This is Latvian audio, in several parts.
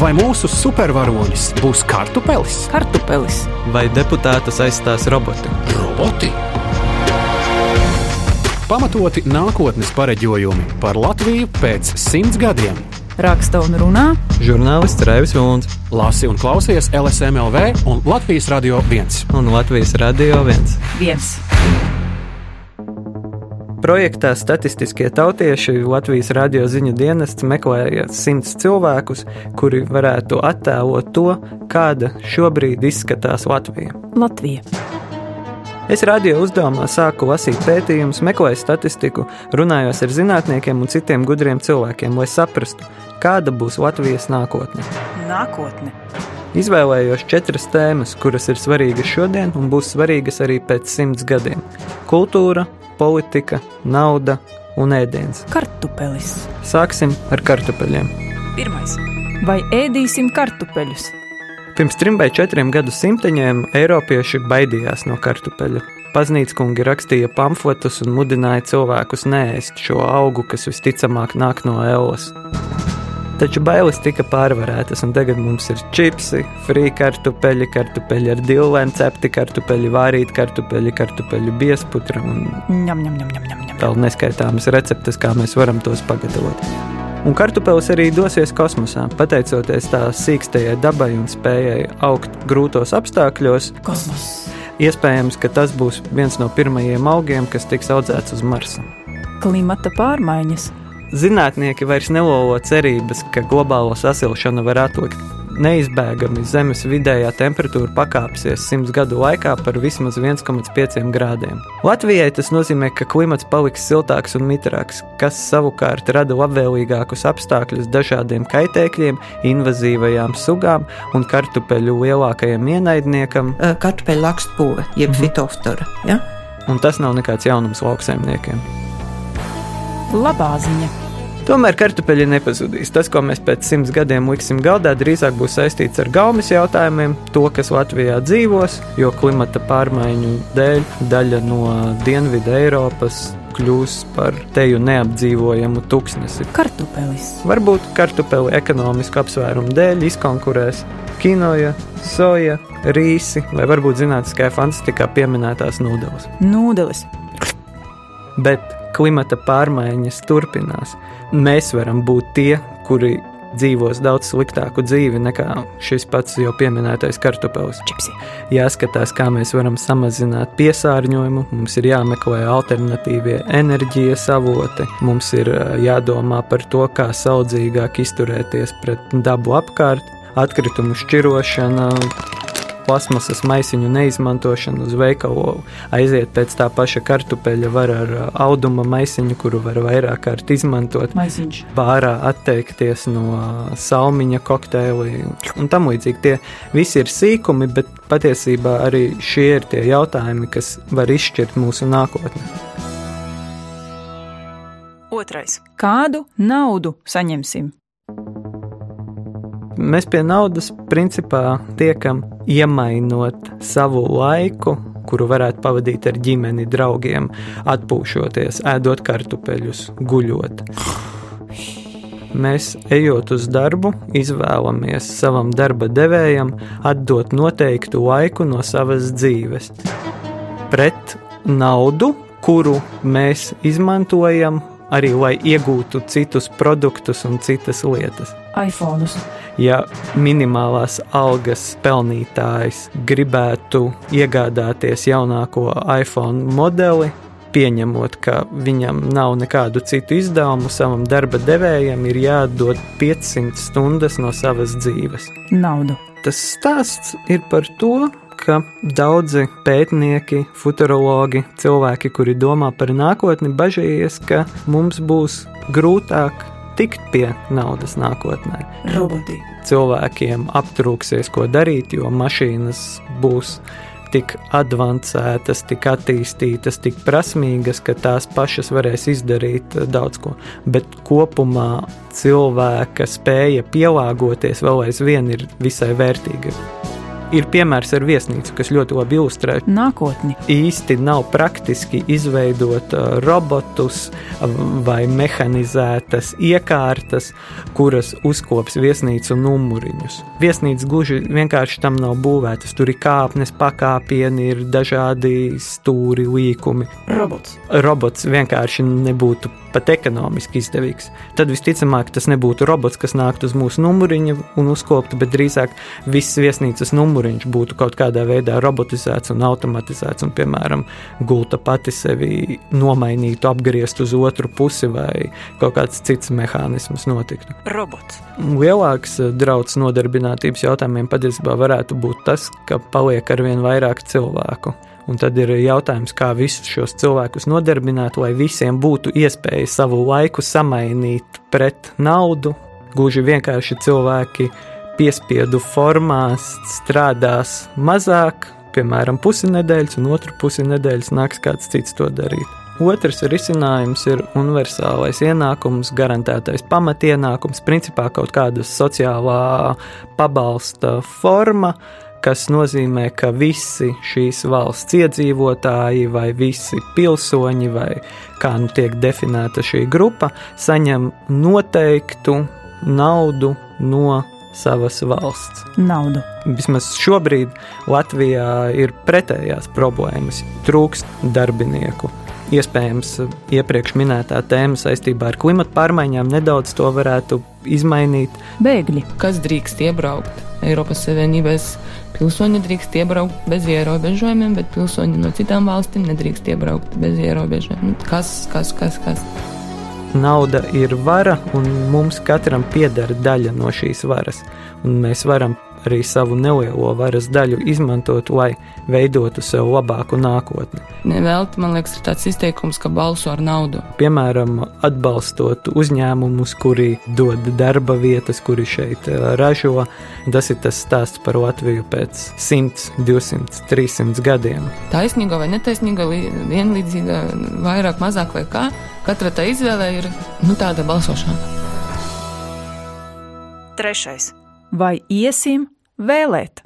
Vai mūsu supervaronis būs kartupelis? Kartupelis vai deputātus aizstās roboti? Roboti! Pamatoti nākotnes pareģojumi par Latviju pēc simts gadiem. raksta un runā Žurnālists Raivis Vilns Lasi un klausies LSMLV un Latvijas Radio 1. un Latvijas Radio 1. viens. Projektā Statistiskie tautieši Latvijas radio ziņu dienests meklēja simts cilvēkus, kuri varētu attēlot to, kāda šobrīd izskatās Latvija. Latvija. Es radio uzdevumā sāku lasīt pētījumus, meklēju statistiku, runājos ar zinātniekiem un citiem gudriem cilvēkiem, lai saprastu, kāda būs Latvijas nākotne. Nākotne. Izvēlējos četras tēmas, kuras ir svarīgas šodien un būs svarīgas arī pēc simts gadiem - kultūra, politika, nauda un ēdiens. Kartupelis. Sāksim ar kartupeļiem. Pirmais. Vai ēdīsim kartupeļus? Pirms trim vai četriem gadu simteņiem eiropieši baidījās no kartupeļu. Paznīckungi rakstīja pamfletus un mudināja cilvēkus neēst šo augu, kas visticamāk nāk no Ellas. Taču bailes tika pārvarētas, un tagad mums ir čipsi, frī kartupeļi, kartupeļi ar dilēm, cepti kartupeļi, vārīti kartupeļi, kartupeļu biesputra un Ņem, ņem, ņem, ņem, ņem, vēl neskaitāmas receptes, kā mēs varam tos pagatavot. Un kartupelis arī dosies kosmosā, pateicoties tās sīkstajai dabai un spējai augt grūtos apstākļos. Kosmos. Iespējams, ka tas būs viens no pirmajiem augiem, kas tiks audzēts uz Marsa. Klimata pārmaiņas. Zinātnieki vairs nelolo cerības, ka globālo sasilšanu var atlikt. Neizbēgami Zemes vidējā temperatūra pakāpsies simts gadu laikā par vismaz 1,5 grādiem. Latvijai tas nozīmē, ka klimats paliks siltāks un mitrāks, kas savukārt rada labvēlīgākus apstākļus dažādiem kaitēkļiem, invazīvajām sugām un kartupeļu lielākajam ienaidniekam, kartupeļu lakstpūve, jeb mm -hmm. fitoftora. Ja? un tas nav nekāds jaunums lauksaimniekiem. Labā ziņa. Tomēr kartupeļi nepazudīs. Tas, ko mēs pēc simts gadiem liksim galdā, drīzāk būs saistīts ar gaumas jautājumiem, to, kas Latvijā dzīvos, jo klimata pārmaiņu dēļ daļa no Dienvidu Eiropas kļūs par teju neapdzīvojamu tūkstnesi. Kartupelis. Varbūt kartupeli ekonomisku apsvērumu dēļ izkonkurēs kinoja, soja, rīsi vai varbūt zinātniskajā fantastikā pieminētās nūdeles. Nūdeles. bet klimata pārmaiņas turpinās. Mēs varam būt tie, kuri dzīvos daudz sliktāku dzīvi nekā šis pats jau pieminētais kartupelis. Čipsi. Jāskatās, kā mēs varam samazināt piesārņojumu, mums ir jāmeklē alternatīvie enerģijas avoti, mums ir jādomā par to, kā saudzīgāk izturēties pret dabu apkārt, atkritumu šķirošana, plasmasas maisiņu neizmantošanu uz veikalu, aiziet pēc tā paša kartupeļa, var ar ā, auduma maisiņu, kuru var vairāk kārt izmantot. Maisiņš. Bārā atteikties no ā, salmiņa kokteili un tam līdzīgi. Tie visi ir sīkumi, bet patiesībā arī šie ir tie jautājumi, kas var izšķirt mūsu nākotni. Otrais. Kādu naudu saņemsim? Mēs pie naudas principā tiekam iemainot savu laiku, kuru varētu pavadīt ar ģimeni, draugiem, atpūšoties, ēdot kartupeļus, guļot. Mēs, ejot uz darbu, izvēlamies savam darba devējam atdot noteiktu laiku no savas dzīves. Pret naudu, kuru mēs izmantojam arī, lai iegūtu citus produktus un citas lietas iPhone. ja minimālās algas pelnītājs gribētu iegādāties jaunāko iPhone modeli, pieņemot, ka viņam nav nekādu citu izdevumu, savam darba devējam ir jādod 500 stundas no savas dzīves. Naudu. Tas stāsts ir par to, ka daudzi pētnieki, futurologi, cilvēki, kuri domā par nākotni, bažījies, ka mums būs grūtāk tikt pie naudas nākotnē Roboti. cilvēkiem aptrūksies, ko darīt, jo mašīnas būs tik avansētas, tik attīstītas, tik prasmīgas, ka tās pašas varēs izdarīt eh, daudz ko. Bet kopumā cilvēka spēja pielāgoties vēl aizvien ir visai vērtīga. Ir piemērs ar viesnīcu, kas ļoti labi ilustrē. Nākotni īsti nav praktiski izveidot uh, robotus vai mehanizētas iekārtas, kuras uzkops viesnīcu numuriņus. Viesnīca gluži vienkārši tam nav būvētas. Tur ir kāpnes, pakāpieni, ir dažādi stūri, līkumi. robots. Robots vienkārši nebūtu pat ekonomiski izdevīgs. Tad visticamāk tas nebūtu robots, kas nāktu uz mūsu numuriņa un uzkoptu, bet drīzāk viss viesnīcas numuriņš būtu kaut kādā veidā robotizēts un automatizēts, un, piemēram, gulta pati sevi nomainītu, apgriezt uz otru pusi vai kaut kāds cits mehānisms notiktu. Robots. Lielāks eh, draudz nodarbinātības jautājumiem patiesībā varētu būt tas, ka paliek arvien vairāk cilvēku. Un tad ir jautājums, kā visus šos cilvēkus nodarbināt, lai visiem būtu iespēja savu laiku samainīt pret naudu. Gluži vienkārši cilvēki piespiedu formās strādās mazāk, piemēram, pusi nedēļas, un otru pusi nedēļas nāks kāds cits to darīt. Otrs risinājums ir universālais ienākums, garantētais pamatienākums, principā kaut kāda sociālā pabalsta forma, kas nozīmē, ka visi šīs valsts iedzīvotāji vai visi pilsoņi, vai kā nu tiek definēta šī grupa, saņem noteiktu naudu no savas valsts. Naudu. Vismaz šobrīd Latvijā ir pretējās problēmas. Trūkst darbinieku. Iespējams, iepriekš minētā tēma saistībā ar klimatu pārmaiņām nedaudz to varētu izmainīt. Bēgļi. Kas drīkst iebraukt? Eiropas Savienības pilsoņi drīkst iebraukt bez ierobežojumiem, bet pilsoņi no citām valstīm nedrīkst iebraukt bez ierobežojumiem. Kas, kas, kas? kas? Nauda ir vara, un mums katram pieder daļa no šīs varas. Un mēs varam arī savu nelielo varas daļu izmantot, lai veidotu sev labāku nākotni. Nevelti, man liekas, ir tāds izteikums, ka balso ar naudu. Piemēram, atbalstot uzņēmumus, kuri dod darba vietas, kuri šeit eh, ražo. Tas ir tas stāsts par Latviju pēc 100, 200, 300 gadiem. Taisnīga vai netaisnīga, vienlīdzīga, vairāk, mazāk vai kā. Katra tā izvēle ir nu, tāda balsošana. Trešais. Vai iesim vēlēt?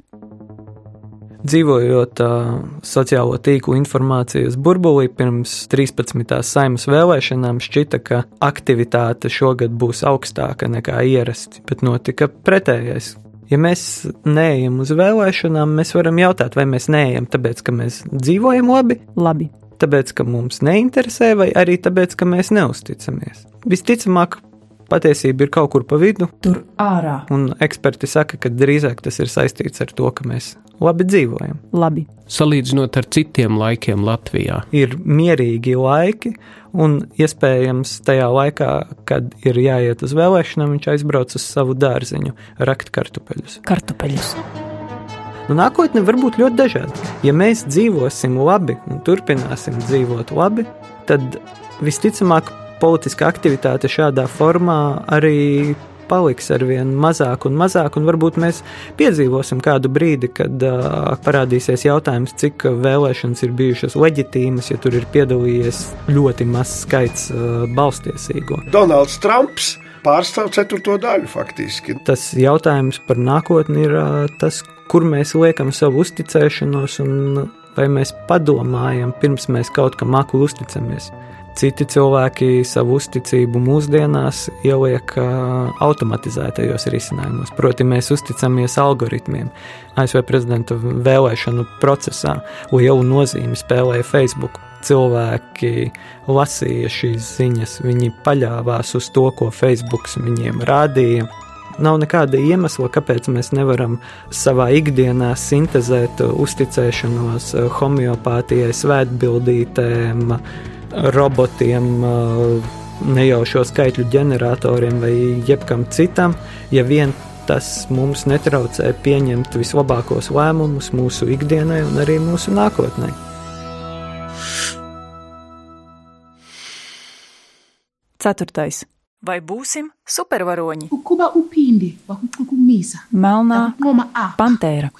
Dzīvojot uh, sociālo tīklu informācijas burbulī pirms 13. saimas vēlēšanām, šķita, ka aktivitāte šogad būs augstāka nekā ierasts, bet notika pretējais. Ja mēs neejam uz vēlēšanām, mēs varam jautāt, vai mēs neejam tāpēc, ka mēs dzīvojam labi, Labi. Tāpēc, ka mums neinteresē, vai arī tāpēc, ka mēs neusticamies. Visticamāk, patiesība ir kaut kur pa vidu, Tur ārā. un eksperti saka, ka drīzāk tas ir saistīts ar to, ka mēs labi dzīvojam. Labi. Salīdzinot ar citiem laikiem Latvijā, Ir mierīgi laiki, un iespējams tajā laikā, kad ir jāiet uz vēlēšanām, viņš aizbrauc uz savu dārziņu, rakt kartupeļus. Kartupeļus. Nu, nākotne var būt ļoti dažāda. Ja mēs dzīvosim labi un turpināsim dzīvot labi, tad visticamāk politiska aktivitāte šādā formā arī paliks ar vien mazāk un mazāk, un varbūt mēs piedzīvosim kādu brīdi, kad uh, parādīsies jautājums, cik vēlēšanas ir bijušas leģitīmas, ja tur ir piedalījies ļoti mazs skaits uh, balstiesīgo. Donalds Trumps pārstāv ceturto daļu faktiski. Tas jautājums par nākotni ir tas, kur mēs liekam savu uzticēšanos un vai mēs padomājam, pirms mēs kaut kam akli uzticamies. Citi cilvēki savu uzticību mūsdienās ieliek uh, automatizētajos risinājumos, proti, mēs uzticamies algoritmiem. ASV prezidenta vēlēšanu procesā lielu nozīmi spēlēja Facebook. Cilvēki lasīja šīs ziņas, viņi paļāvās uz to, ko Facebook viņiem rādīja. Nav nekāda iemesla, kāpēc mēs nevaram savā ikdienā sintēzēt uzticēšanos homeopātijai, svētbildītēm, robotiem, nejaušo skaitļu ģeneratoriem vai jebkam citam, ja vien tas mums netraucē pieņemt vislabākos lēmumus mūsu ikdienai un arī mūsu nākotnē. Ceturtais. Vai būsim supervaroņi? Melnā pantēra.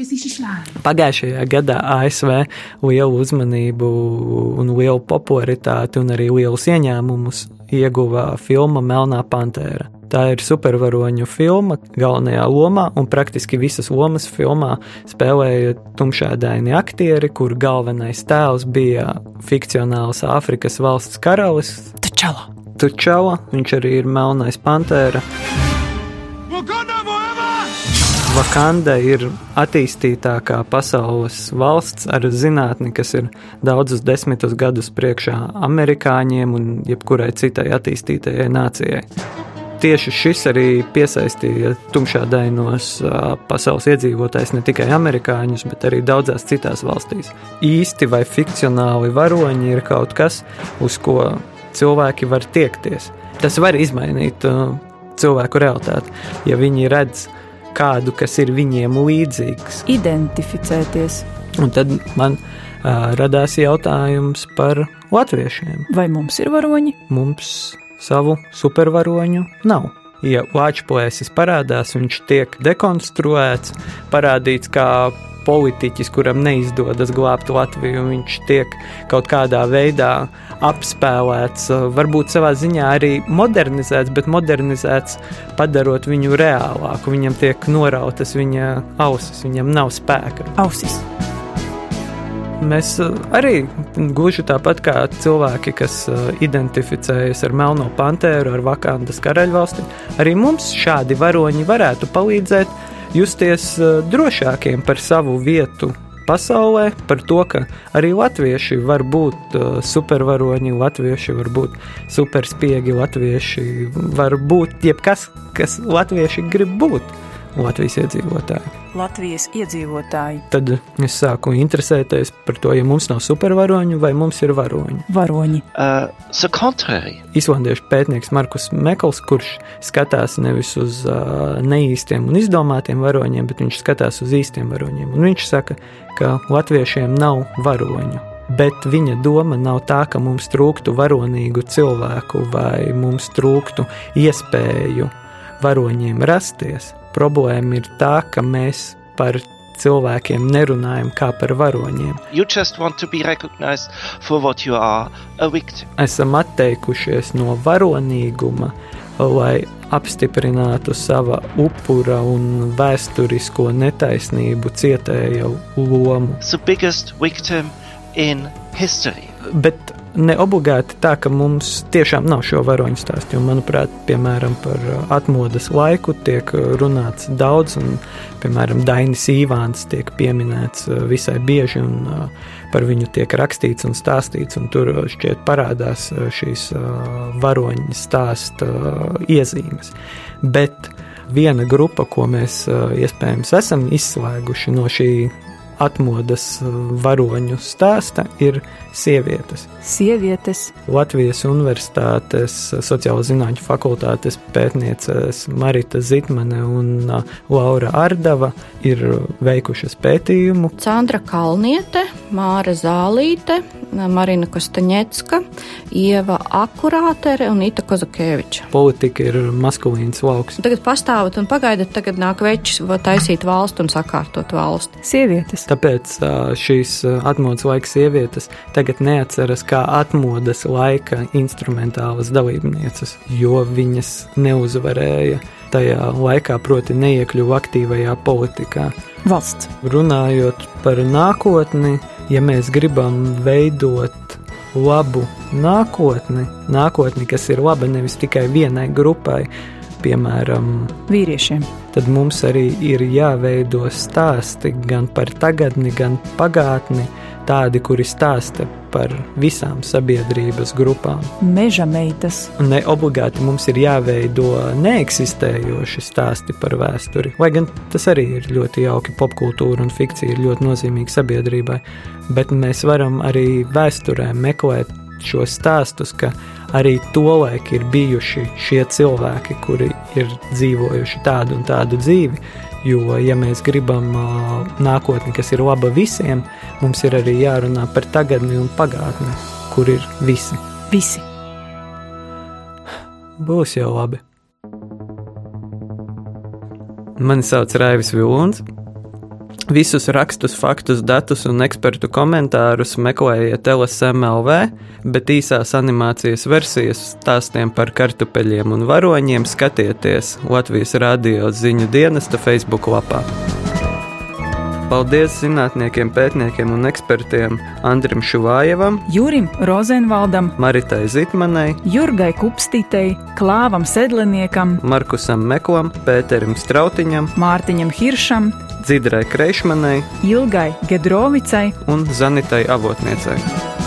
Pagājušajā gadā ASV lielu uzmanību un lielu popularitāti un arī lielus ieņēmumus ieguva filma Melnā pantēra. Tā ir supervaroņu filma galvenajā lomā, un praktiski visas lomas filmā spēlēja tumšādaini aktieri, kur galvenais tēls bija fikcionāls Āfrikas valsts karalis Tačala! Tučala, viņš arī ir melnais pantēra. Vakanda ir attīstītākā pasaules valsts ar zinātni, kas ir daudzus desmitus gadus priekšā amerikāņiem un jebkurai citai attīstītajai nācijai. Tieši šis arī piesaistīja tumšādainos pasaules iedzīvotājus, ne tikai amerikāņus, bet arī daudzās citās valstīs. Īsti vai fikcionāli varoņi ir kaut kas, uz ko cilvēki var tiekties. Tas var izmainīt uh, cilvēku realitāti, ja viņi redz kādu, kas ir viņiem līdzīgs. Identificēties, Un tad man uh, radās jautājums par latviešiem. vai mums ir varoņi? Mums savu supervaroņu nav. Ja Latvijas parādās, viņš tiek dekonstruēts, parādīts kā politiķis, kuram neizdodas glābt Latviju. Viņš tiek kaut kādā veidā apspēlēts, uh, varbūt savā ziņā arī modernizēts, bet modernizēts padarot viņu reālāku. Viņam tiek norautas viņa ausis, viņam nav spēka. Ausis. Mēs uh, arī gluži tāpat kā cilvēki, kas uh, identificējas ar Melno Pantēru, ar Vakandas karaļvalsti, arī mums šādi varoņi varētu palīdzēt justies uh, drošākiem par savu vietu pasaulē, par to, ka arī latvieši var būt uh, supervaroņi, latvieši var būt superspiegi, latvieši var būt jebkas, kas latvieši grib būt. Latvijas iedzīvotāji. Latvijas iedzīvotāji, Tad es sāku interesēties par to, ja mums nav supervaroņu vai mums ir varoņi. varoņi, Uh, the contrary. Islandiešu pētnieks Markus Mekls, kurš skatās nevis uz uh, neīstiem un izdomātiem varoņiem, bet viņš skatās uz īstiem varoņiem. Un viņš saka, ka latviešiem nav varoņu. Bet viņa doma nav tā, ka mums trūktu varonīgu cilvēku vai mums trūktu iespēju varoņiem rasties. Problēma ir tā, ka mēs par cilvēkiem nerunājam kā par varoņiem. You just want to be recognized for what you are a victim. esam atteikušies no varonīguma, lai apstiprinātu sava upura un vēsturisko netaisnību cietēja lomu. The biggest victim in history. Bet ne obligāti tā, ka mums tiešām nav šo varoņu stāstu. Jo, manuprāt, piemēram, par uh, atmodas laiku tiek uh, runāts daudz, un, piemēram, Dainis Īvāns tiek pieminēts uh, visai bieži, un par viņu tiek rakstīts un stāstīts, un tur šķiet parādās šīs varoņu stāsta uh, iezīmes. Bet viena grupa, ko mēs iespējams esam izslēguši no šī atmodas uh, varoņu stāsta, ir sievietes. sievietes, Latvijas Universitātes sociālo zinātņu fakultātes pētnieces Marita Zitmane un uh, Laura Ardava ir veikušas pētījumu. Sandra Kalniete, Māra Zālīte, Marina Kostaņecka, Ieva Akurātere un Ita Kozakēviča. Politika ir maskulīns lauks. Tagad pastāvat un pagaidat, tagad nāk večs va taisīt valstu un sakārtot valsti. sievietes, Tāpēc šīs atmodas laika sievietes tagad neatceras kā atmodas laika instrumentālas dalībnieces, jo viņas neuzvarēja tajā laikā, proti, neiekļuva aktīvajā politikā. valsts, Runājot par nākotni, ja mēs gribam veidot labu nākotni, nākotni, kas ir laba nevis tikai vienai grupai, piemēram, vīriešiem, tad mums arī ir jāveido stāsti gan par tagadni, gan pagātni, tādi, kuri stāsta par visām sabiedrības grupām. meža meitas, Ne obligāti mums ir jāveido neeksistējoši stāsti par vēsturi, lai gan tas arī ir ļoti jauki. Popkultūra un fikcija ir ļoti nozīmīga sabiedrībai, bet mēs varam arī vēsturē meklēt šos stāstus, ka arī tolaik ir bijuši šie cilvēki, kuri ir dzīvojuši tādu un tādu dzīvi. Jo, ja mēs gribam nākotni, kas ir laba visiem, mums ir arī jārunā par tagadni un pagātni, kur ir visi. visi, Būs jau labi. Mani sauc Raivis Vilons. Visus rakstus, faktus, datus un ekspertu komentārus meklējiet LSMLV, bet īsās animācijas versijas stāstiem par kartupeļiem un varoņiem skatieties Latvijas radio ziņu dienesta Facebook lapā. Paldies zinātniekiem, pētniekiem un ekspertiem Andrim Šuvājevam, Jurim Rozenvaldam, Maritai Zitmanai, Jurgai Kupstītei, Klāvam Sedliniekam, Markusam Meklam, Pēterim Strautiņam, Mārtiņam Hiršam, Dzidrai Kreišmanai Ilgai Gedrovicai un Zanitai Avotniecei.